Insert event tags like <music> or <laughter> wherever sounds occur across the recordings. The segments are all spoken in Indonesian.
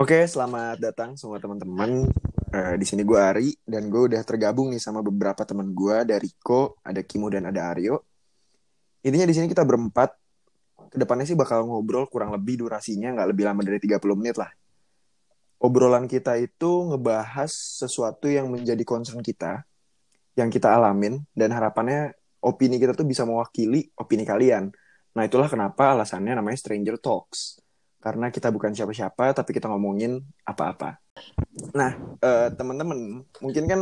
Oke, selamat datang semua teman-teman. Eh, di sini gue Ari dan gue udah tergabung nih sama beberapa teman gue dari Ko, ada Kimo dan ada Aryo. Intinya di sini kita berempat. Ke depannya sih bakal ngobrol kurang lebih durasinya nggak lebih lama dari 30 menit lah. Obrolan kita itu ngebahas sesuatu yang menjadi concern kita, yang kita alamin, dan harapannya opini kita tuh bisa mewakili opini kalian. Nah itulah kenapa alasannya namanya Stranger Talks karena kita bukan siapa-siapa tapi kita ngomongin apa-apa. Nah, uh, teman-teman, mungkin kan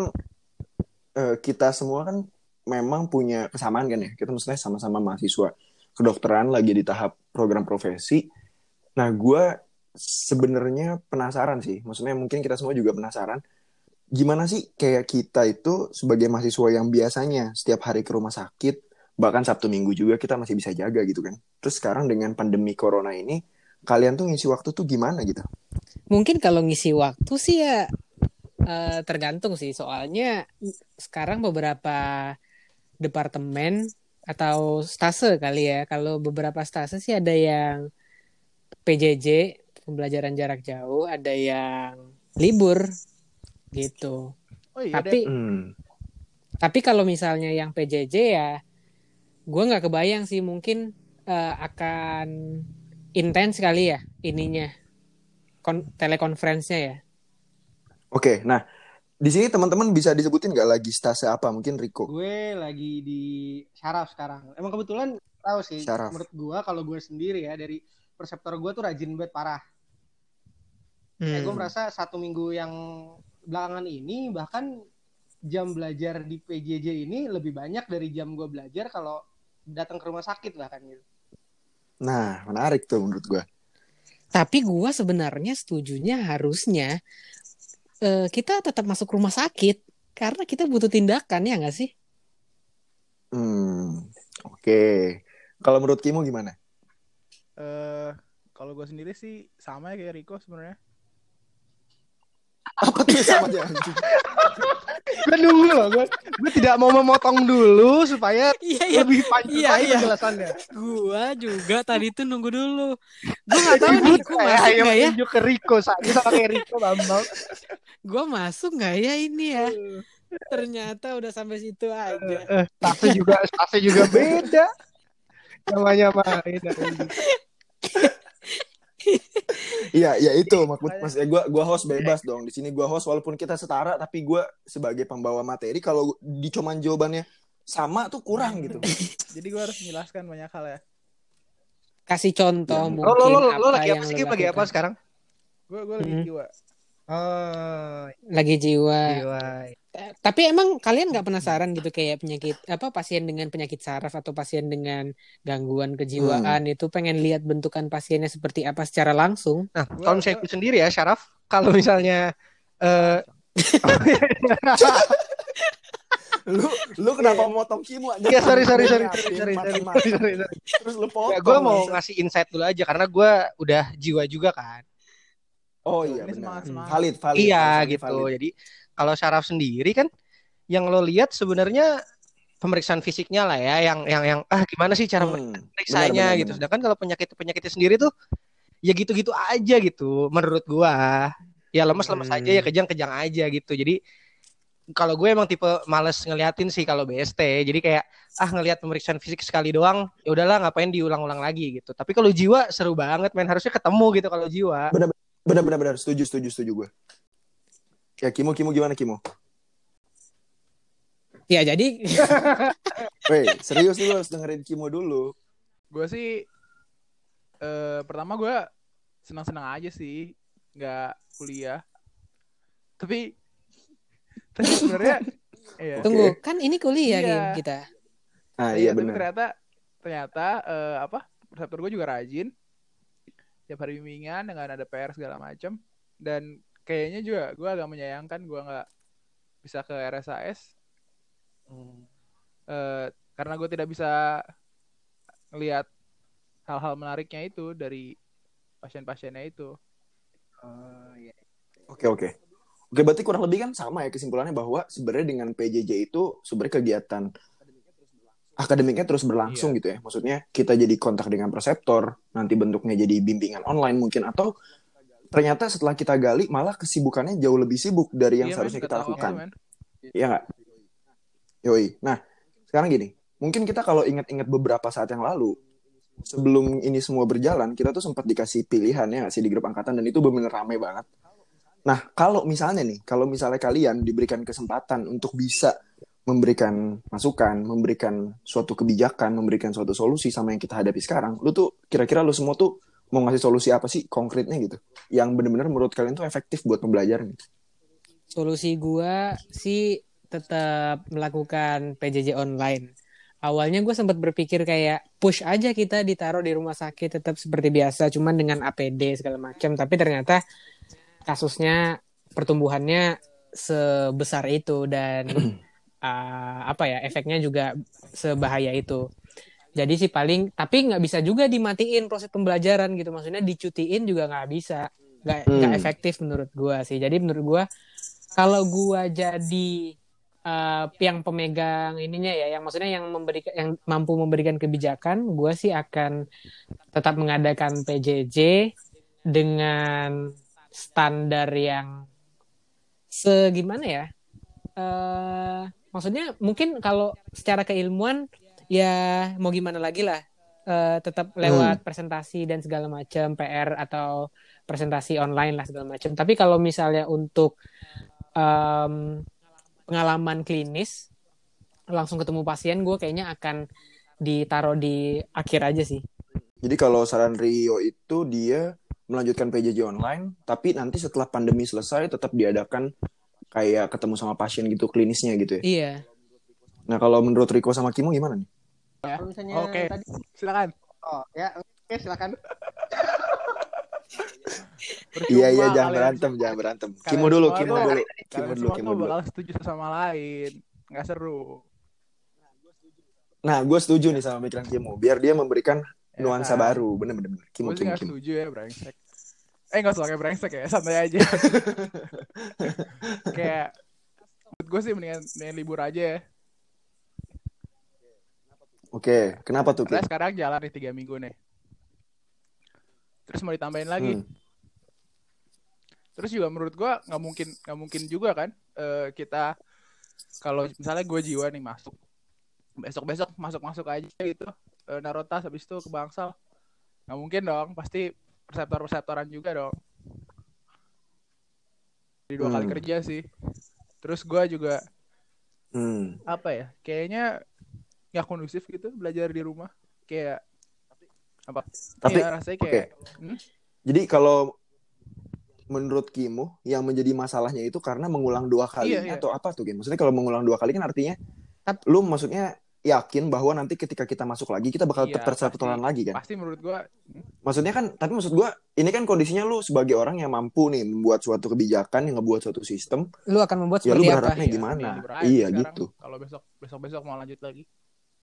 uh, kita semua kan memang punya kesamaan kan ya. Kita maksudnya sama-sama mahasiswa kedokteran lagi di tahap program profesi. Nah, gue sebenarnya penasaran sih. Maksudnya mungkin kita semua juga penasaran gimana sih kayak kita itu sebagai mahasiswa yang biasanya setiap hari ke rumah sakit, bahkan Sabtu Minggu juga kita masih bisa jaga gitu kan. Terus sekarang dengan pandemi corona ini kalian tuh ngisi waktu tuh gimana gitu? Mungkin kalau ngisi waktu sih ya uh, tergantung sih soalnya sekarang beberapa departemen atau stase kali ya. Kalau beberapa stase sih ada yang PJJ pembelajaran jarak jauh, ada yang libur gitu. Oh, iya tapi hmm. tapi kalau misalnya yang PJJ ya, gue nggak kebayang sih mungkin uh, akan intens kali ya ininya kon telekonferensinya ya. Oke, nah di sini teman-teman bisa disebutin nggak lagi stase apa? Mungkin Riko. Gue lagi di Syaraf sekarang. Emang kebetulan tahu sih. Syaraf. Menurut gue kalau gue sendiri ya dari perseptor gue tuh rajin banget parah. Hmm. Kayak gue merasa satu minggu yang belakangan ini bahkan jam belajar di PJJ ini lebih banyak dari jam gue belajar kalau datang ke rumah sakit bahkan gitu. Nah, menarik tuh menurut gue. Tapi gue sebenarnya setujunya harusnya uh, kita tetap masuk rumah sakit karena kita butuh tindakan ya nggak sih? Hmm, oke. Okay. Kalau menurut Kimo gimana? Eh, uh, kalau gue sendiri sih sama ya kayak Riko sebenarnya. Apa tuh sama aja gue nunggu loh, gue, gue tidak mau memotong dulu supaya iya, iya. lebih panjang iya, iya. penjelasannya. Gue juga tadi tuh nunggu dulu. Gue gak tahu nih, gue masuk gak ya? Tunjuk ke Riko, saja sama kayak Riko, Bambang. gue masuk gak ya ini ya? Ternyata udah sampai situ aja. Eh, tapi juga, tapi juga beda. Namanya main. Iya, ya itu maksud Mas eh gua gua host bebas dong. Di sini gua host walaupun kita setara tapi gua sebagai pembawa materi kalau di cuman jawabannya sama tuh kurang <laughs> gitu. Jadi gua harus menjelaskan banyak hal ya. Kasih contoh ya. mungkin. Lo lo lo, lo lagi apa sih? Lagi apa sekarang? Gue gue lagi hmm. jiwa. Oh, lagi jiwa. jiwa. Tapi emang kalian nggak penasaran gitu kayak penyakit apa pasien dengan penyakit saraf atau pasien dengan gangguan kejiwaan hmm. itu pengen lihat bentukan pasiennya seperti apa secara langsung? Nah, kalau misalnya aku sendiri ya saraf, kalau misalnya eh uh... lu lu kenapa mau tongkimu aja? Ya sorry sorry sorry iya, sorry iya, sorry sorry, sorry, sorry, sorry. Terus lu potong. Ya, gue mau ngasih insight dulu aja karena gue udah jiwa juga kan. Oh iya benar. Valid valid. Iya gitu. Valid. Jadi kalau syaraf sendiri kan yang lo lihat sebenarnya pemeriksaan fisiknya lah ya yang yang yang ah gimana sih cara hmm, periksanya gitu. Benar. Sedangkan kalau penyakit penyakitnya sendiri tuh ya gitu-gitu aja gitu menurut gua. Ya lemes-lemes hmm. aja ya hmm. kejang-kejang aja gitu. Jadi kalau gue emang tipe males ngeliatin sih kalau BST. Jadi kayak ah ngelihat pemeriksaan fisik sekali doang, ya udahlah ngapain diulang-ulang lagi gitu. Tapi kalau jiwa seru banget men harusnya ketemu gitu kalau jiwa. Benar benar benar benar setuju setuju setuju gue. Ya Kimo Kimo gimana Kimo? Ya jadi <laughs> Weh, serius nih harus dengerin Kimo dulu. Gue sih eh, pertama gue senang-senang aja sih nggak kuliah. Tapi <laughs> tapi sebenarnya iya. Tunggu, okay. kan ini kuliah iya. kita. Ah iya, iya benar. Ternyata ternyata uh, apa? Perseptor gue juga rajin. Tiap hari bimbingan dengan ada PR segala macam dan kayaknya juga gue agak menyayangkan gue nggak bisa ke RSAS hmm. uh, karena gue tidak bisa ngelihat hal-hal menariknya itu dari pasien-pasiennya itu. Uh, yeah. Oke oke. Oke berarti kurang lebih kan sama ya kesimpulannya bahwa sebenarnya dengan PJJ itu sebenarnya kegiatan akademiknya terus berlangsung iya. gitu ya. Maksudnya kita jadi kontak dengan preseptor, nanti bentuknya jadi bimbingan online mungkin atau ternyata setelah kita gali malah kesibukannya jauh lebih sibuk dari yang Iya, seharusnya men, kita lakukan. Iya nggak? Yoi. Nah, sekarang gini, mungkin kita kalau ingat-ingat beberapa saat yang lalu, sebelum ini semua berjalan, kita tuh sempat dikasih pilihan ya sih di grup angkatan dan itu benar-benar rame banget. Nah, kalau misalnya nih, kalau misalnya kalian diberikan kesempatan untuk bisa memberikan masukan, memberikan suatu kebijakan, memberikan suatu solusi sama yang kita hadapi sekarang, lu tuh kira-kira lu semua tuh mau ngasih solusi apa sih konkretnya gitu? Yang benar-benar menurut kalian tuh efektif buat pembelajaran gitu. Solusi gua sih tetap melakukan PJJ online. Awalnya gue sempat berpikir kayak push aja kita ditaruh di rumah sakit tetap seperti biasa, cuman dengan APD segala macam. Tapi ternyata kasusnya pertumbuhannya sebesar itu dan <clears throat> uh, apa ya efeknya juga sebahaya itu. Jadi sih paling tapi nggak bisa juga dimatiin proses pembelajaran gitu. Maksudnya dicutiin juga nggak bisa, nggak nggak Hmm. efektif menurut gua sih. Jadi menurut gua kalau gua jadi uh, yang pemegang ininya ya, yang maksudnya yang memberikan yang mampu memberikan kebijakan, gua sih akan tetap mengadakan PJJ dengan standar yang segimana ya? eh maksudnya mungkin kalau secara keilmuan ya mau gimana lagi lah Eh, tetap lewat presentasi dan segala macam PR atau presentasi online lah segala macam. Tapi kalau misalnya untuk em, pengalaman klinis langsung ketemu pasien, gue kayaknya akan ditaruh di akhir aja sih. Jadi kalau saran Rio itu dia melanjutkan PJJ online, tapi nanti setelah pandemi selesai tetap diadakan kayak ketemu sama pasien gitu klinisnya gitu ya. Iya. Nah kalau menurut Riko sama Kimo gimana nih? Kalau misalnya Oke. tadi Silakan. oh ya oke silakan. <laughs> Iya iya jangan berantem jangan berantem. Kimo dulu, Kimo tuh- dulu, Kalian Kimo dulu, Kimo dulu. bakal setuju sama lain. Nggak seru. Nah gue setuju nih sama pikiran Kimo, biar dia memberikan Ya nuansa kan? baru, bener-bener. Kimo Kimo nggak Kimo. setuju ya brengsek. Eh nggak usah pakai brengsek ya, santai aja. <laughs> Kayak menurut gue sih mendingan, mendingan libur aja ya. Oke, kenapa tuh Karena sekarang jalan nih tiga minggu nih. Terus mau ditambahin lagi. Hmm. Terus juga menurut gua nggak mungkin nggak mungkin juga kan eh, kita kalau misalnya gue jiwa nih masuk besok besok masuk masuk aja gitu eh, naruh tas habis itu ke bangsal nggak mungkin dong pasti perseptor perseptoran juga dong di dua kali Hmm. kerja sih terus gua juga Hmm. apa ya kayaknya nggak kondusif gitu belajar di rumah kayak apa Tapi Iya, rasanya kayak hmm? jadi kalau menurut Kimo yang menjadi masalahnya itu karena mengulang dua kali Iya, iya. atau apa tuh Kim? Maksudnya kalau mengulang dua kali kan artinya Tap- lu maksudnya yakin bahwa nanti ketika kita masuk lagi kita bakal Iya, terperseptoran pasti. lagi kan? pasti menurut gua Maksudnya kan, tapi maksud gua ini kan kondisinya lu sebagai orang yang mampu nih membuat suatu kebijakan, yang ngebuat suatu sistem, Lu akan membuat ya lu seperti apa? berharapnya Iya, gimana? aja Iya sekarang. gitu. kalau besok besok besok mau lanjut lagi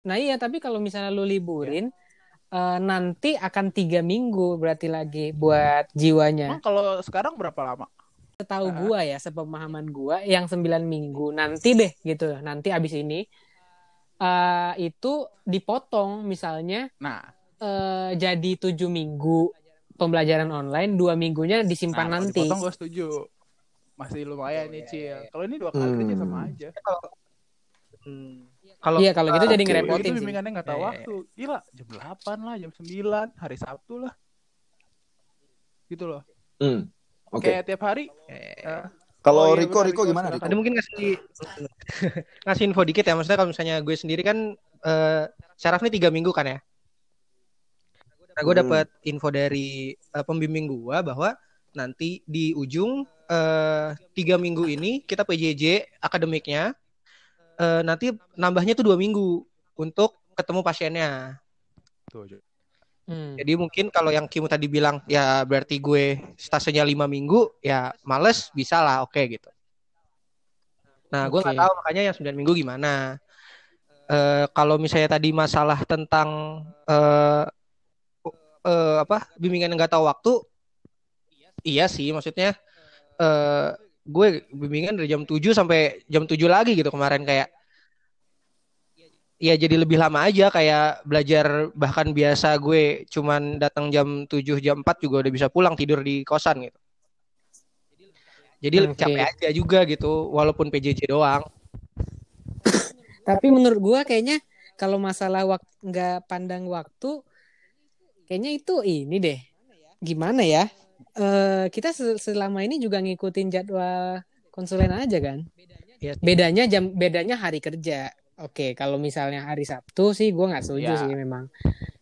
Nah iya, tapi kalau misalnya lu liburin, eh, nanti akan tiga minggu berarti lagi buat jiwanya. Emang kalau sekarang berapa lama Setahu Ah. gua ya, sepemahaman gua, yang sembilan minggu nanti deh gitu, nanti abis ini eh, itu dipotong misalnya nah eh, jadi tujuh minggu pembelajaran online, dua minggunya disimpan nah, nanti. dipotong gue setuju masih lumayan nih cil kalau ini dua kali kerja Hmm. sama aja Hmm. Kalau Iya kalau gitu jadi ngerepotin itu sih. bimbingannya nggak tahu Iya, iya, waktu gila jam 8 lah jam 9 hari Sabtu lah gitu loh Hmm. Oke. kayak tiap hari eh, ya, Kalau Oh, iya, Riko, benar, Riko gimana. Riko? ada mungkin ngasih ngasih info dikit ya maksudnya kalau misalnya gue sendiri kan eh syaraf ini tiga minggu kan ya nah, gue Hmm. dapat info dari eh, pembimbing gue bahwa nanti di ujung eh tiga minggu ini kita PJJ akademiknya eh, nanti nambahnya tuh dua minggu untuk ketemu pasiennya tuh. Hmm. jadi mungkin kalau yang Kimu tadi bilang ya berarti gue stasenya lima minggu ya males bisa lah oke gitu. Nah gue nggak tahu makanya yang 9 minggu gimana. Eh kalau misalnya tadi masalah tentang eh eh, apa bimbingan yang nggak tahu waktu, iya sih maksudnya eh gue bimbingan dari jam 7 sampai jam 7 lagi gitu kemarin kayak ya jadi lebih lama aja kayak belajar bahkan biasa gue cuman datang jam 7 jam 4 juga udah bisa pulang tidur di kosan gitu. Jadi Oke. capek aja juga gitu, walaupun PJJ doang. Tapi menurut gua kayaknya kalau masalah waktu nggak pandang waktu, kayaknya itu ini deh. Gimana ya? Eh kita se- selama ini juga ngikutin jadwal konsulen aja kan. Iya. Bedanya jam bedanya hari kerja. Oke, kalau misalnya hari Sabtu sih gua nggak setuju Ya. sih memang.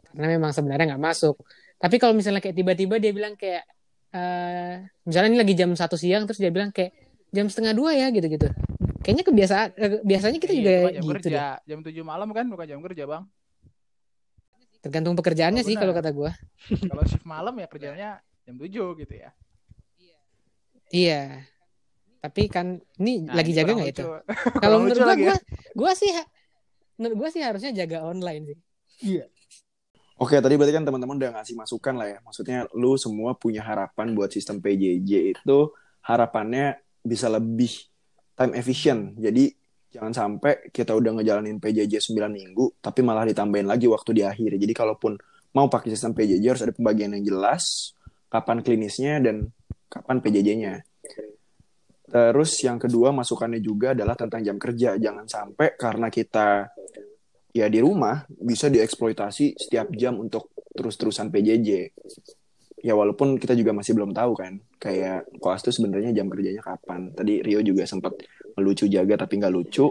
Karena memang sebenarnya nggak masuk. Tapi kalau misalnya kayak tiba-tiba dia bilang kayak eh misalnya ini lagi jam satu siang terus dia bilang kayak jam setengah dua ya gitu-gitu. Kayaknya kebiasaan eh, biasanya kita Iya, juga jam gitu kerja. deh. Jam 7 malam kan bukan jam kerja, Bang. Tergantung pekerjaannya Oh, sih kalau kata gua. Kalau shift malam ya kerjanya jam 7 gitu ya. Iya. Tapi kan ini Nah, lagi ini jaga nggak itu? <laughs> Kalau menurut ya. gua, gua sih, ha- menurut gua sih harusnya jaga online sih. Oke, tadi berarti kan teman-teman udah ngasih masukan lah ya. Maksudnya lu semua punya harapan buat sistem PJJ itu harapannya bisa lebih time efficient. Jadi jangan sampai kita udah ngejalanin PJJ 9 minggu tapi malah ditambahin lagi waktu di akhir. Jadi kalaupun mau pakai sistem PJJ harus ada pembagian yang jelas, kapan klinisnya dan kapan PJJ-nya. Terus yang kedua masukannya juga adalah tentang jam kerja. Jangan sampai karena kita ya di rumah bisa dieksploitasi setiap jam untuk terus-terusan PJJ. Ya walaupun kita juga masih belum tahu kan, kayak koas tuh sebenarnya jam kerjanya kapan. Tadi Rio juga sempat melucu jaga tapi nggak lucu.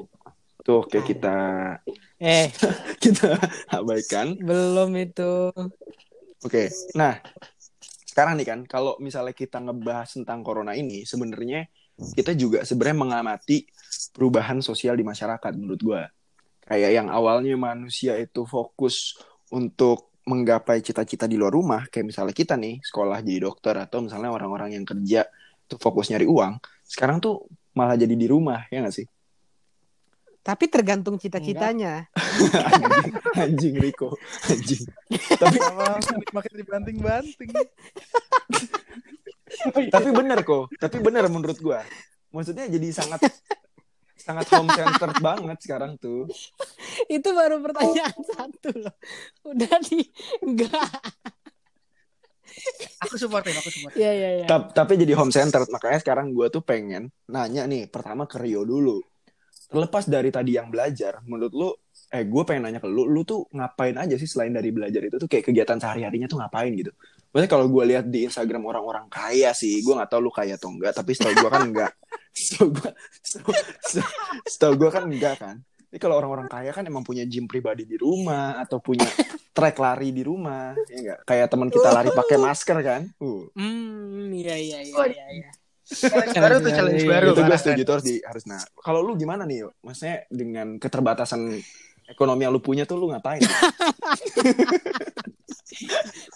Tuh oke kita Eh, <laughs> kita abaikan. belum itu. Oke, nah sekarang nih kan, kalau misalnya kita ngebahas tentang corona ini, sebenarnya kita juga sebenarnya mengamati perubahan sosial di masyarakat menurut gua. Kayak yang awalnya manusia itu fokus untuk menggapai cita-cita di luar rumah, kayak misalnya kita nih sekolah jadi dokter atau misalnya orang-orang yang kerja tuh fokus nyari uang, sekarang tuh malah jadi di rumah ya nggak sih? Tapi tergantung cita-citanya. anjing, <laughs> anjing Riko, anjing. Tapi makin dibanting-banting. <laughs> <laughs> tapi bener kok tapi bener menurut gua maksudnya jadi sangat sangat home centered <laughs> banget sekarang tuh itu baru pertanyaan satu loh. Udah di enggak. Aku supportin, aku support. Iya, iya, iya. Ta- tapi jadi home centered makanya sekarang gua tuh pengen nanya nih pertama ke Rio dulu terlepas dari tadi yang belajar menurut lu eh gue pengen nanya ke lu lu tuh ngapain aja sih selain dari belajar itu tuh kayak kegiatan sehari harinya tuh ngapain gitu Maksudnya kalau gue lihat di Instagram orang-orang kaya sih, gue nggak tahu lu kaya atau enggak, tapi setahu gue kan enggak. <laughs> Setahu gue, setahu, setahu gue kan enggak kan. Tapi kalau orang-orang kaya kan emang punya gym pribadi di rumah atau punya <laughs> track lari di rumah, ya enggak? Kayak teman kita lari pakai <laughs> masker kan. Uh. Hmm, iya, iya, iya, iya, iya. Challenge baru tuh, challenge baru. itu gue setuju tuh harus di harus nah. Kalau lu gimana nih, Yo? Maksudnya dengan keterbatasan ekonomi yang lu punya tuh lu ngapain? <laughs>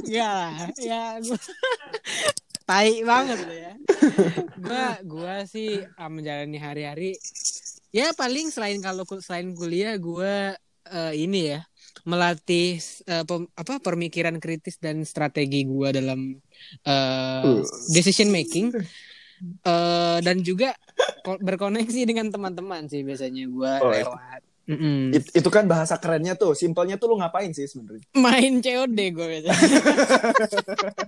Ya, ya gua <laughs> tai banget lo ya. Gua gua sih ah, menjalani hari-hari ya paling selain kalau selain kuliah gua eh, ini ya melatih eh, pem- apa pemikiran kritis dan strategi gua dalam eh, Uh. decision making Eh, dan juga ko- berkoneksi dengan teman-teman sih biasanya gua Oh, lewat Mm-mm. It- itu kan bahasa kerennya tuh, simpelnya tuh lu ngapain sih sebenarnya? main COD gue biasanya. <laughs>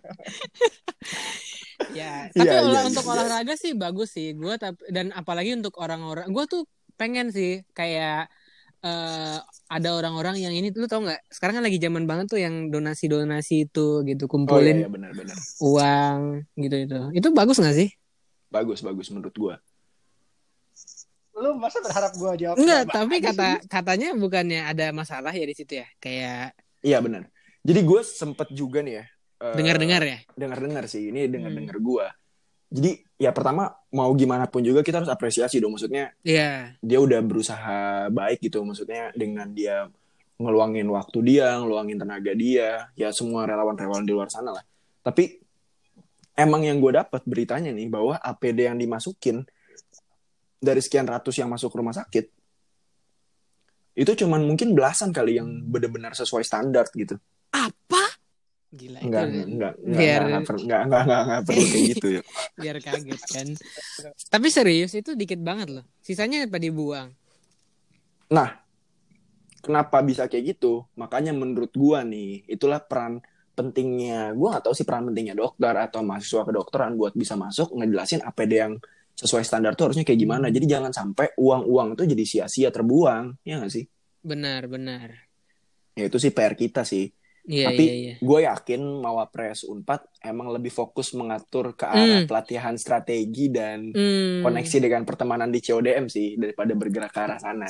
ya, tapi Iya, olah- iya, untuk iya. olahraga sih bagus sih. Gue tapi dan apalagi untuk orang-orang, gue tuh pengen sih kayak eh, ada orang-orang yang ini lu tau nggak? Sekarang kan lagi zaman banget tuh yang donasi-donasi itu gitu Oh iya, kumpulin iya benar-benar. uang gitu itu. Itu bagus nggak sih? Bagus, bagus menurut gua. Lu masa berharap gua jawab? Enggak, tapi kata sih? katanya bukannya ada masalah ya di situ ya. Kayak Iya benar. Jadi gue sempet juga nih ya. eh, dengar-dengar ya. Dengar-dengar sih. Ini dengar-dengar Hmm. gue. Jadi ya pertama mau gimana pun juga kita harus apresiasi dong. Maksudnya Iya. dia udah berusaha baik gitu. Maksudnya dengan dia ngeluangin waktu dia, ngeluangin tenaga dia, ya semua relawan-relawan di luar sana lah. Tapi emang yang gue dapat beritanya nih bahwa APD yang dimasukin dari sekian ratus yang masuk rumah sakit itu cuman mungkin belasan kali yang benar-benar sesuai standar gitu. Apa? Gila Enggak, itu. enggak, enggak, biar- enggak, enggak, enggak, enggak, enggak, enggak perlu kayak gitu ya. <laughs> biar kaget kan. Tapi serius itu dikit banget loh. Sisanya apa dibuang? Nah, kenapa bisa kayak gitu? Makanya menurut gua nih, itulah peran pentingnya. Gua nggak tahu sih peran pentingnya dokter atau mahasiswa kedokteran buat bisa masuk ngejelasin APD yang sesuai standar tuh harusnya kayak gimana. Jadi jangan sampai uang-uang itu jadi sia-sia terbuang, ya nggak sih? Benar, benar. Ya itu sih PR kita sih. Iya, Tapi iya, iya. gue yakin Mawapres Unpad emang lebih fokus mengatur ke arah Hmm. pelatihan strategi dan Hmm, koneksi dengan pertemanan di CODM sih daripada bergerak ke arah sana.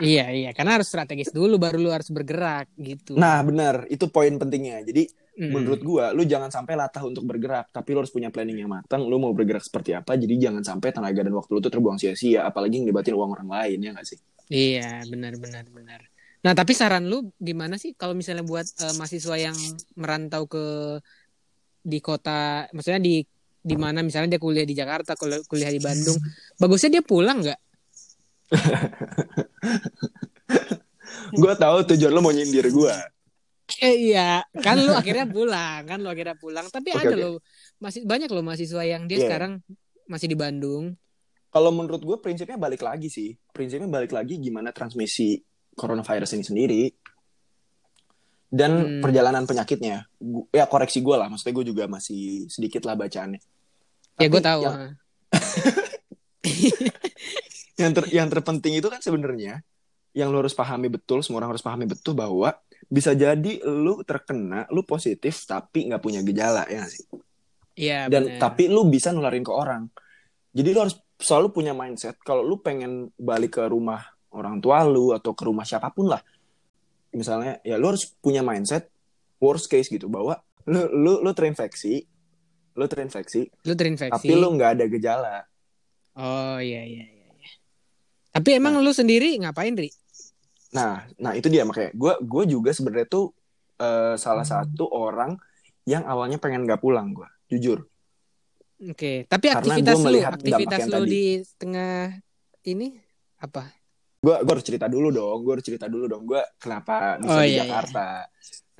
Iya, iya. Karena harus strategis dulu, baru lu harus bergerak gitu. Nah, benar, itu poin pentingnya. Jadi Mm. menurut gua lu jangan sampai latah untuk bergerak, tapi lu harus punya planning yang matang. Lu mau bergerak seperti apa? Jadi jangan sampai tenaga dan waktu lu tuh terbuang sia-sia, apalagi ngelibatin uang orang lain ya nggak sih? Iya, benar benar benar. Nah, tapi saran lu gimana sih kalau misalnya buat eh, mahasiswa yang merantau ke di kota, maksudnya di di mana misalnya dia kuliah di Jakarta, kuliah, kuliah di Bandung, <laughs> bagusnya dia pulang nggak? Gua tahu tujuan lu mau nyindir gua. Eh, iya, kan lu akhirnya pulang, kan lu akhirnya pulang. Tapi Oke, ada oke. loh, masih banyak loh mahasiswa yang dia Iya. sekarang masih di Bandung. Kalau menurut gua prinsipnya balik lagi sih. Prinsipnya balik lagi gimana transmisi coronavirus ini sendiri dan Hmm. perjalanan penyakitnya. Gu- Ya koreksi gua lah, maksudnya gua juga masih sedikit lah bacaannya. Ya Tapi gue tahu. Yang, <laughs> yang, ter- yang terpenting itu kan sebenarnya yang lu harus pahami betul, semua orang harus pahami betul bahwa bisa jadi lu terkena, lu positif tapi nggak punya gejala ya sih. Iya, Dan benar. tapi lu bisa nularin ke orang. Jadi lu harus selalu punya mindset kalau lu pengen balik ke rumah orang tua lu atau ke rumah siapa pun lah. Misalnya ya lu harus punya mindset worst case gitu bahwa lu lu lu terinfeksi, lu terinfeksi, lu terinfeksi. tapi lu nggak ada gejala. Oh iya iya iya. iya. Tapi emang lu sendiri ngapain, Ri? Nah, nah itu dia makanya gue gue juga sebenarnya tuh eh, salah satu orang yang awalnya pengen gak pulang gue, jujur. Oke, tapi Karena aktivitas lu, melihat aktivitas lu tadi. di tengah ini apa? Gue gue harus cerita dulu dong, gue harus cerita dulu dong, gue kenapa bisa Oh, di iya, Jakarta.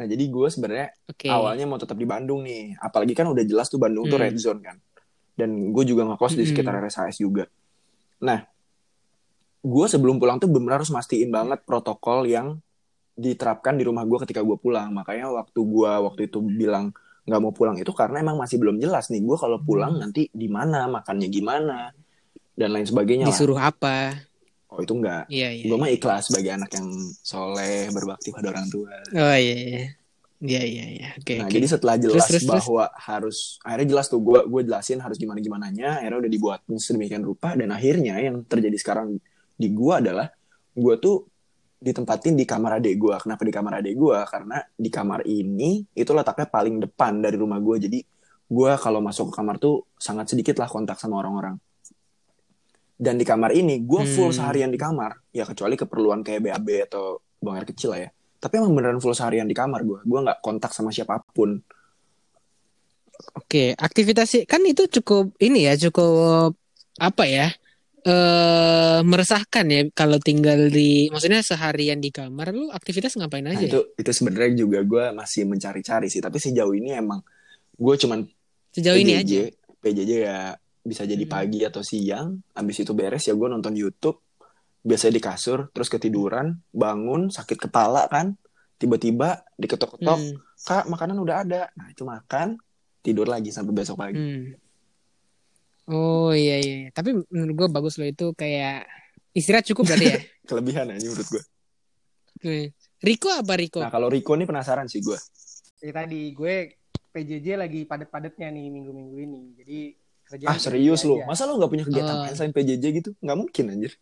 Nah jadi gue sebenarnya Oke. awalnya mau tetap di Bandung nih, apalagi kan udah jelas tuh Bandung tuh Hmm. red zone kan. Dan gue juga ngekos di Hmm. sekitar RSHS juga. Nah, gue sebelum pulang tuh benar harus mastiin banget protokol yang diterapkan di rumah gue ketika gue pulang. Makanya waktu gue waktu itu bilang nggak mau pulang itu karena emang masih belum jelas nih gue kalau pulang Hmm. nanti di mana makannya gimana dan lain sebagainya lah. Disuruh apa? Oh itu enggak. Iya iya. Gue mah ikhlas sebagai anak yang soleh berbakti pada orang tua. Oh iya iya. Iya iya iya. Oke Nah, oke. jadi setelah jelas terus, terus. bahwa harus akhirnya jelas tuh gue gue jelasin harus gimana gimananya, akhirnya udah dibuat sedemikian rupa dan akhirnya yang terjadi sekarang di gue adalah gue tuh ditempatin di kamar adik gue. Kenapa di kamar adik gue? Karena di kamar ini itu letaknya paling depan dari rumah gue. Jadi gue kalau masuk ke kamar tuh sangat sedikit lah kontak sama orang-orang. Dan di kamar ini gue full Hmm. seharian di kamar. Ya kecuali keperluan kayak BAB atau buang air kecil lah ya. Tapi emang beneran full seharian di kamar gue. Gue nggak kontak sama siapa pun. Oke, aktivitas kan itu cukup ini ya, cukup apa ya? Eh meresahkan ya kalau tinggal di maksudnya seharian di kamar lu aktivitas ngapain Nah, aja? ya? itu itu sebenarnya juga gue masih mencari-cari sih. Tapi sejauh ini emang gue cuman Sejauh ini PJJ, aja. PJJ ya bisa jadi Hmm. pagi atau siang. Abis itu beres ya gue nonton YouTube. Biasanya di kasur, terus ketiduran, bangun, sakit kepala kan. Tiba-tiba diketok-ketok, Hmm, kak makanan udah ada. Nah itu makan, tidur lagi sampai besok pagi. hmm. Oh iya iya, tapi menurut gue bagus loh itu kayak istirahat cukup berarti ya. <laughs> Kelebihan aja menurut gue. Oke. Riko apa Riko? Nah kalau Riko nih penasaran sih gue. Ya tadi gue PJJ lagi padet-padetnya nih minggu-minggu ini. Jadi kerja Ah serius lu? aja. Masa lu gak punya kegiatan Oh. lain selain PJJ gitu? Gak mungkin anjir.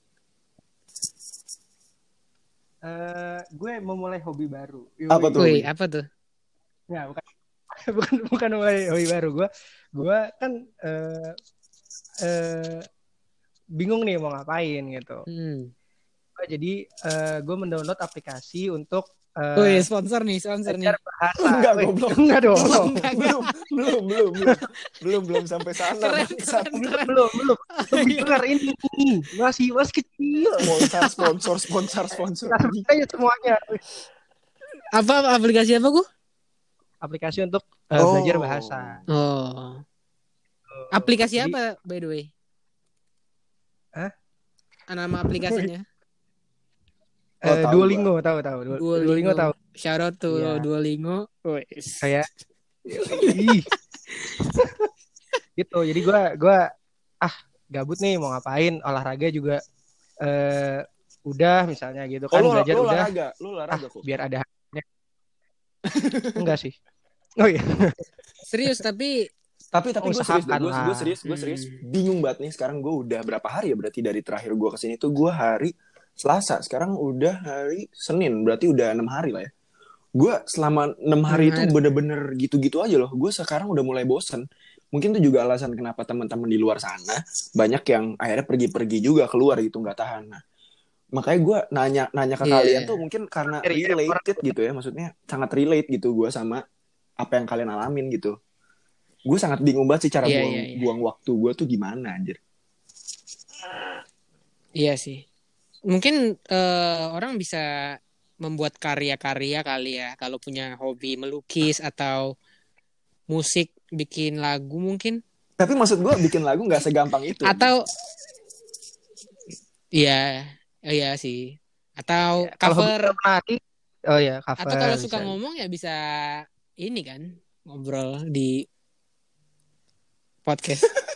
Eh, gue memulai hobi baru. Yoi. Apa tuh? Wih, apa tuh? Nggak, bukan <laughs> bukan bukan mulai hobi baru gue. Gue kan eh eh bingung nih mau ngapain gitu. Hmm. Jadi eh, gue mendownload aplikasi untuk eh, Wih, sponsor nih, sponsor nih. belajar bahasa. <laughs> Enggak, goblok. Enggak dong. belum, belum, belum, belum, belum, belum, belum sampai sana. Keren, keren, belum keren. belum belum Lebih dengar ini masih masih kecil Sponsor, sponsor, sponsor, sponsor. Kita semuanya Apa aplikasi apa gua? aplikasi untuk eh, Oh. belajar bahasa Oh. Aplikasi Jadi- apa by the way? Hah? Nama aplikasinya? <laughs> Oh, Eh, tahu Duolingo tahu tahu Du- Duolingo tahu Shout out to Iya. Duolingo. Wis. kayak <laughs> gitu jadi gue gua ah gabut nih mau ngapain olahraga juga eh udah misalnya gitu Oh, kan lu, belajar lu udah olahraga, lu olahraga ah, kok. biar ada <laughs> enggak sih oh iya Serius tapi Tapi tapi gue serius, gue lah. serius, gue serius. Hmm. Bingung banget nih sekarang gue udah berapa hari ya berarti dari terakhir gue ke sini tuh gue hari Selasa. Sekarang udah hari Senin, berarti udah enam hari lah ya. Gue selama enam hari itu bener-bener gitu-gitu aja loh. Gue sekarang udah mulai bosen. Mungkin itu juga alasan kenapa teman-teman di luar sana banyak yang akhirnya pergi-pergi juga keluar gitu nggak tahan. Nah, makanya gue nanya nanya ke Iya, kalian iya. tuh mungkin karena Iya, iya, related gitu ya, maksudnya sangat relate gitu gue sama apa yang kalian alamin gitu. Gue sangat bingung banget sih cara Iya, buang, iya, iya. buang waktu gue tuh gimana anjir. iya sih. Mungkin eh, orang bisa membuat karya-karya kali ya kalau punya hobi melukis atau musik bikin lagu mungkin Tapi maksud gue bikin lagu nggak segampang itu. atau iya iya sih atau kalau cover menari oh ya cover atau kalau suka bisa. ngomong ya bisa ini kan ngobrol di podcast <laughs>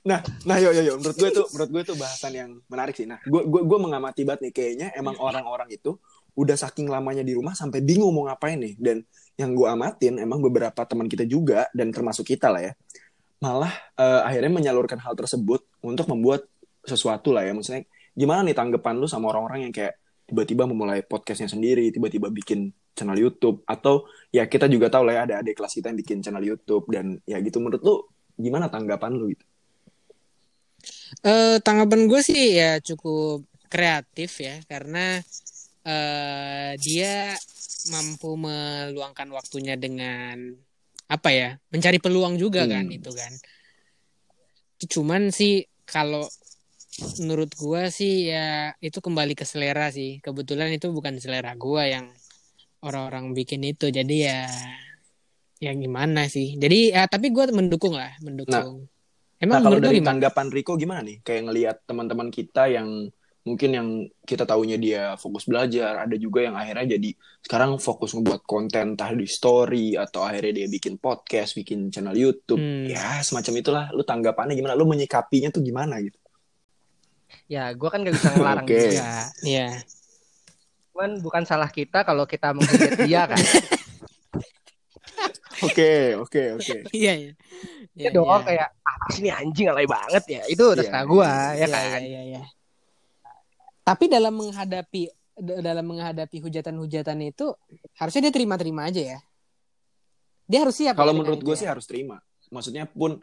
Nah, nah yo yo yo, menurut gue tuh menurut gue tuh bahasan yang menarik sih. Nah, gue gue gue mengamati banget nih kayaknya emang orang-orang itu udah saking lamanya di rumah sampai bingung mau ngapain nih. Dan yang gue amatin emang beberapa teman kita juga dan termasuk kita lah ya, malah eh, akhirnya menyalurkan hal tersebut untuk membuat sesuatu lah ya. Maksudnya gimana nih tanggapan lu sama orang-orang yang kayak tiba-tiba memulai podcastnya sendiri, tiba-tiba bikin channel YouTube atau ya kita juga tahu lah ya ada adik kelas kita yang bikin channel YouTube dan ya gitu menurut lu gimana tanggapan lu gitu? Eh, tanggapan gue sih ya cukup kreatif ya karena eh, dia mampu meluangkan waktunya dengan apa ya mencari peluang juga kan Hmm. itu kan cuman sih kalau menurut gue sih ya itu kembali ke selera sih kebetulan itu bukan selera gue yang orang-orang bikin itu jadi ya ya gimana sih jadi ya tapi gue mendukung lah mendukung emang nah, kalau dari gimana tanggapan Riko gimana nih? Kayak ngelihat teman-teman kita yang mungkin yang kita taunya dia fokus belajar, ada juga yang akhirnya jadi sekarang fokus ngebuat konten entah di story atau akhirnya dia bikin podcast, bikin channel YouTube. Hmm. Ya, semacam itulah. Lu tanggapannya gimana? Lu menyikapinya tuh gimana gitu? ya gue kan gak bisa ngelarang Oke. juga Iya. cuman bukan salah kita kalau kita menghujat dia kan <laughs> Oke, oke, oke. Iya, iya. ya dong kayak apa sih ini anjing alay banget ya itu udah Iya, setengah gua Iya, ya kan iya, iya. Tapi dalam menghadapi dalam menghadapi hujatan-hujatan itu harusnya dia terima-terima aja ya. Dia harus siap. Kalau ya menurut gue ya. sih harus terima. Maksudnya pun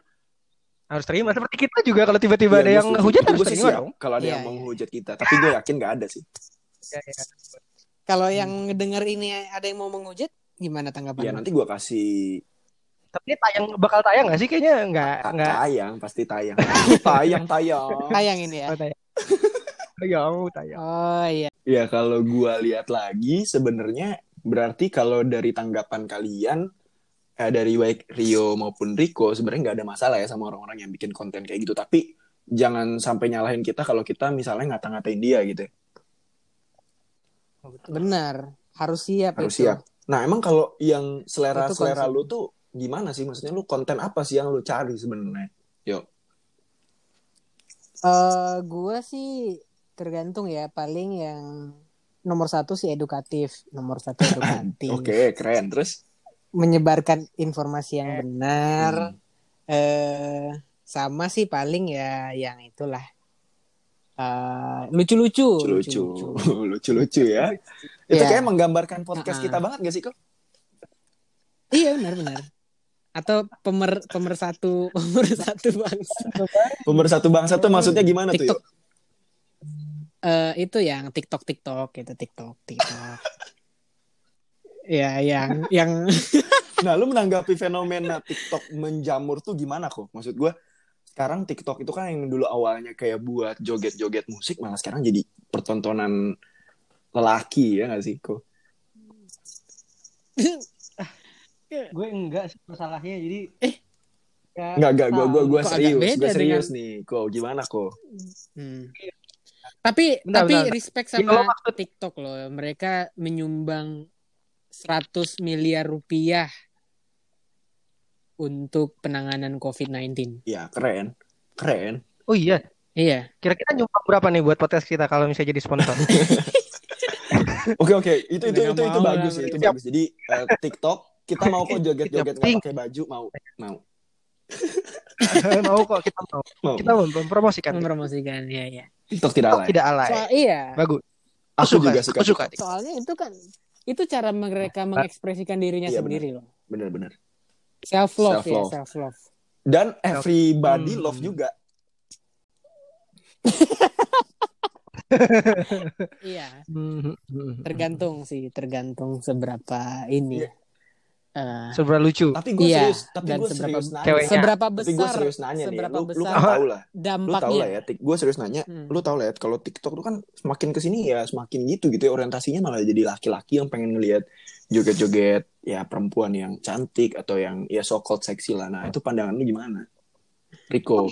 harus terima seperti kita juga kalau tiba-tiba ya, ada yang hujat Gue harus sih terima siap dong kalau ada Iya, yang iya. menghujat kita. Tapi gue yakin gak ada sih. Ya, ya. Kalau yang ngedenger ini ada yang mau menghujat, gimana tanggapan? Ya nanti gue kasih tapi tayang bakal tayang nggak sih kayaknya nggak nggak tayang, pasti tayang. <laughs> tayang, tayang. Tayang ini ya. Oh, tayang <laughs> tayang tayang Oh iya. Ya kalau gua lihat lagi sebenarnya berarti kalau dari tanggapan kalian eh, dari baik Rio maupun Rico sebenarnya nggak ada masalah ya sama orang-orang yang bikin konten kayak gitu. Tapi jangan sampai nyalahin kita kalau kita misalnya ngata-ngatain dia gitu. ya. Benar. Harus siap Harus itu. siap. Nah emang kalau yang selera Itu selera konsep. lu tuh gimana sih? Maksudnya lu konten apa sih yang lu cari sebenarnya? Yuk. Eh, gua sih tergantung ya. Paling yang nomor satu sih edukatif. Nomor satu <laughs> edukatif. Oke keren. Terus Menyebarkan informasi yang benar. Hmm. eh sama sih paling ya yang itulah Eh, lucu-lucu lucu-lucu, lucu-lucu <laughs> ya. <laughs> Itu Iya. kayak menggambarkan podcast Uh-uh. kita banget gak sih kok? iya benar-benar atau pemer pemersatu <laughs> pemersatu bangsa Pemersatu bangsa tuh maksudnya gimana tuh? TikTok. Yuk? Eh, itu yang TikTok TikTok itu TikTok TikTok ya yang yang Nah, lu menanggapi fenomena TikTok menjamur tuh gimana kok? Maksud gue, sekarang TikTok itu kan yang dulu awalnya kayak buat joget-joget musik, malah sekarang jadi pertontonan lelaki ya nggak sih kok? <laughs> gue enggak sih masalahnya jadi Eh. ya, Nggak, nggak, gue gue gue serius, gue serius nih, kok gimana kok? Hmm. Tapi Bentar, tapi bentar, respect Ya, sama TikTok loh. Mereka menyumbang 100 miliar rupiah untuk penanganan COVID-19. Ya keren, keren. Oh iya. Iya. Kira-kira nyumbang berapa nih buat podcast kita kalau misalnya jadi sponsor? <laughs> Oke oke, itu itu itu itu bagus sih, itu Siap. bagus. Jadi eh, TikTok kita mau kok joget-joget nggak pakai baju, mau mau. <laughs> mau kok kita mau. Mau. Kita mau mempromosikan. Mempromosikan ya ya. TikTok tidak alay. tidak alay. Soal iya. Bagus. Aku juga suka. Aku suka. Soalnya itu kan itu cara mereka mengekspresikan dirinya Iya, sendiri loh. Bener-bener. Self love ya, Self-love. self love. Dan everybody Hmm. love juga. <laughs> Iya. Hmm. Tergantung sih, tergantung seberapa ini. Iya. Eh, Seberapa lucu. Tapi gue Iya, serius, tapi dan gue seberapa- serius nanya. Ceweknya. seberapa Tapi gue besar serius nanya nih. seberapa Lu, lu besar kan tau lah. Lu tau dampaknya. lah ya. Gue serius nanya. Hmm. Lu tau lah ya. Kalau TikTok tuh kan semakin ke sini ya semakin gitu gitu ya. Orientasinya malah jadi laki-laki yang pengen ngelihat joget-joget ya perempuan yang cantik atau yang ya so called seksi lah. Nah itu pandangan lu gimana? Rico.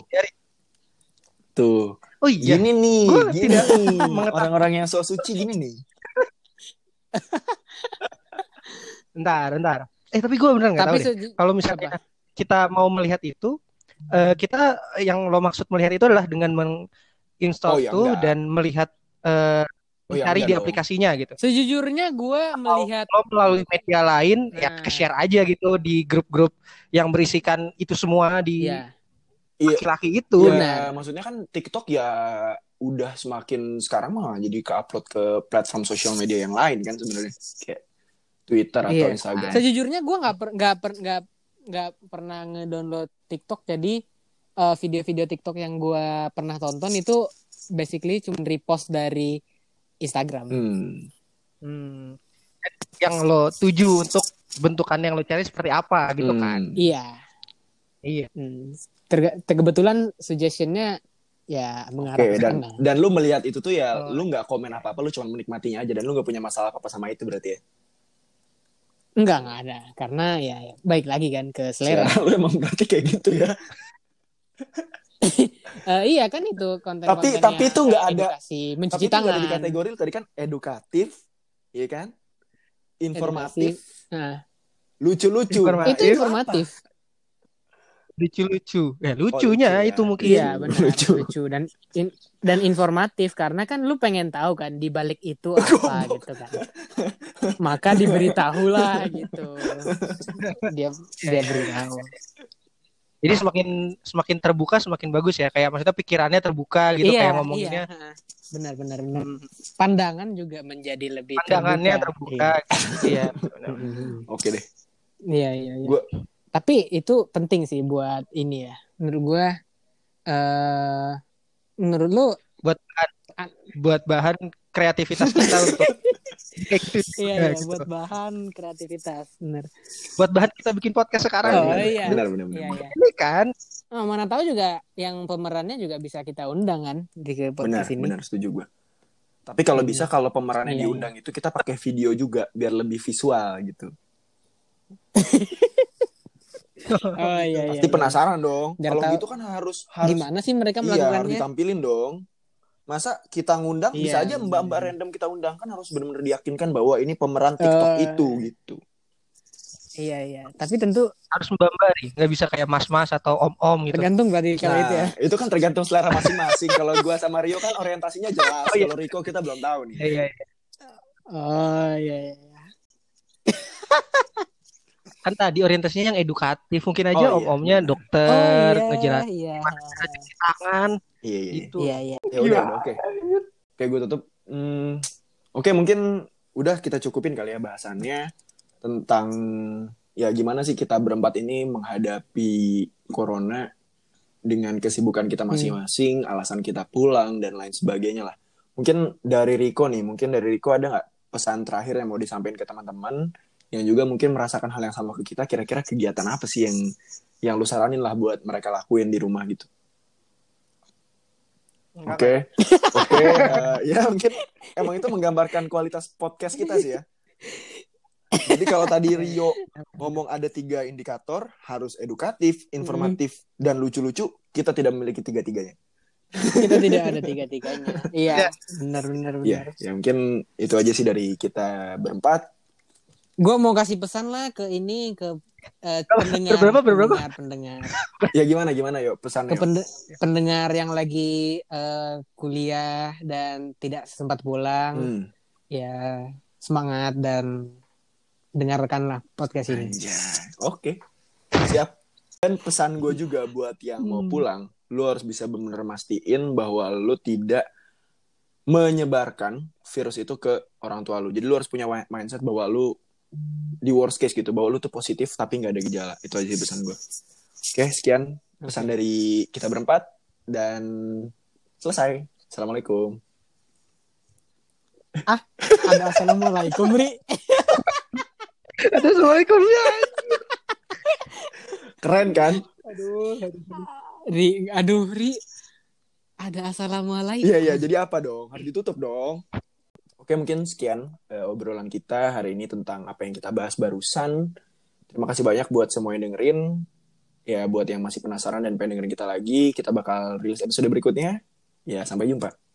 Tuh. Oh iya. Gini nih, Gua gini tidak nih. Orang-orang yang so suci gini nih. Bentar, bentar. Eh tapi gue beneran nggak tahu deh. seju- Kalau misalnya kita mau melihat itu, eh, kita yang lo maksud melihat itu adalah dengan menginstall Oh, ya itu enggak. dan melihat eh, Oh, ya cari enggak di dong. aplikasinya gitu. sejujurnya gue melihat Lo melalui media lain ya Nah. ke-share aja gitu di grup-grup yang berisikan itu semua di ya Iya. laki-laki itu. Ya, Benar. maksudnya kan TikTok ya udah semakin sekarang mah jadi ke-upload ke platform sosial media yang lain kan sebenarnya kayak Twitter atau Iya. Instagram. Sejujurnya gue nggak per, nggak per, nggak nggak pernah ngedownload TikTok jadi eh, video-video TikTok yang gue pernah tonton itu basically cuma repost dari Instagram. Hmm. Hmm. Yang lo tuju untuk bentukan yang lo cari seperti apa gitu Hmm. kan. Iya. Iya. Hmm. Ter- kebetulan suggestionnya ya mengarah ke dan sana. dan lu melihat itu tuh ya Oh. lu nggak komen apa apa lu cuma menikmatinya aja dan lu nggak punya masalah apa apa sama itu berarti ya. Enggak nggak ada karena ya baik lagi kan ke selera. Ya, <laughs> lu emang berarti kayak gitu ya. <laughs> Eh, iya kan itu konten Tapi- tapi itu nggak ada- edukasi, Tapi mencuci itu nggak tangan. ada di kategori tadi kan edukatif, iya kan? Informatif, Nah, lucu-lucu. Informatif. itu informatif. Lucu-lucu. Ya lucunya lucu ya. itu mungkin. Iya benar Lucu. lucu. dan in- dan informatif karena kan lu pengen tahu kan di balik itu <laughs> apa gitu kan. Maka diberitahulah gitu. <laughs> Dia dia beritahu. Jadi semakin semakin terbuka semakin bagus ya. Kayak maksudnya pikirannya terbuka gitu kayak ngomonginnya. Iya. Benar benar benar. Pandangan juga menjadi lebih Pandangannya terbuka. Iya. Iya. <laughs> Mm-mm. Oke deh. Iya iya iya. Gua- Tapi itu penting sih buat ini ya. Menurut gua eh menurut lu buat bahan, buat bahan kreativitas kita untuk kayak <laughs> gitu. iya, Ya, iya gitu. buat bahan kreativitas benar. buat bahan kita bikin podcast sekarang. Oh, benar, iya. benar benar benar. Iya iya. Ini kan Oh, mana tahu juga yang pemerannya juga bisa kita undang kan di ke benar podcast ini. benar setuju gue tapi kalau Hmm. bisa kalau pemerannya Iya, diundang itu kita pakai video juga biar lebih visual gitu <laughs> Oh iya iya. pasti penasaran dong Biar kalau gitu kan harus harus Gimana sih mereka iya harus melakukannya? ditampilin dong masa kita ngundang Iya, bisa aja mbak-mbak benar. random kita undang kan harus benar-benar diyakinkan bahwa ini pemeran TikTok Eh. itu gitu Iya iya. Tapi tentu harus membambari, nggak bisa kayak mas-mas atau om-om gitu. tergantung berarti kalau nah, itu ya. itu kan tergantung selera masing-masing kalau gua sama Rio kan orientasinya jelas <laughs> Oh, iya. kalau Rico kita belum tahu nih Iya, iya, iya. Oh iya iya. <laughs> iya. Kan tadi orientasinya yang edukatif, mungkin aja Oh, iya. om-omnya Oh dokter, iya ngejelasin iya. tangan iya iya gitu. Iya iya. ya udah udah, oke oke gue tutup Hmm, oke mungkin udah kita cukupin kali ya bahasannya tentang ya gimana sih kita berempat ini menghadapi corona dengan kesibukan kita masing-masing alasan kita pulang dan lain sebagainya lah mungkin dari Riko nih mungkin dari Riko ada nggak pesan terakhir yang mau disampaikan ke teman-teman yang juga mungkin merasakan hal yang sama ke kita kira-kira kegiatan apa sih yang yang lu saranin lah buat mereka lakuin di rumah gitu Oke, <laughs> oke, eh, ya mungkin emang itu menggambarkan kualitas podcast kita sih ya. Jadi kalau tadi Rio ngomong ada tiga indikator, harus edukatif, informatif, dan lucu-lucu, kita tidak memiliki tiga-tiganya. Kita tidak ada tiga-tiganya. Iya. Benar benar Ya, benar. ya mungkin itu aja sih dari kita berempat. Gue mau kasih pesan lah ke ini ke uh, pendengar, berapa, berapa? pendengar pendengar. <laughs> Ya gimana gimana? Yuk pesannya. Ke pende- pendengar yang lagi uh, kuliah dan tidak sempat pulang. Hmm. ya semangat dan dengarkanlah podcast ini. Oke. Siap. Dan pesan gue juga buat yang mau Hmm. pulang lu harus bisa benar mastiin bahwa lu tidak menyebarkan virus itu ke orang tua lu. Jadi lu harus punya mindset bahwa lu di worst case gitu bahwa lu tuh positif tapi nggak ada gejala. Itu aja pesan gue oke sekian pesan dari kita berempat dan selesai. Assalamualaikum. Ada assalamualaikum Ri. <laughs> Assalamualaikum ya. keren kan? Aduh. Ri aduh Ri. Ada assalamualaikum. Iya iya jadi apa dong? Harus ditutup dong oke mungkin sekian eh, obrolan kita hari ini tentang apa yang kita bahas barusan. Terima kasih banyak buat semua yang dengerin. Ya buat yang masih penasaran dan pengen dengerin kita lagi kita bakal rilis episode berikutnya. Ya sampai jumpa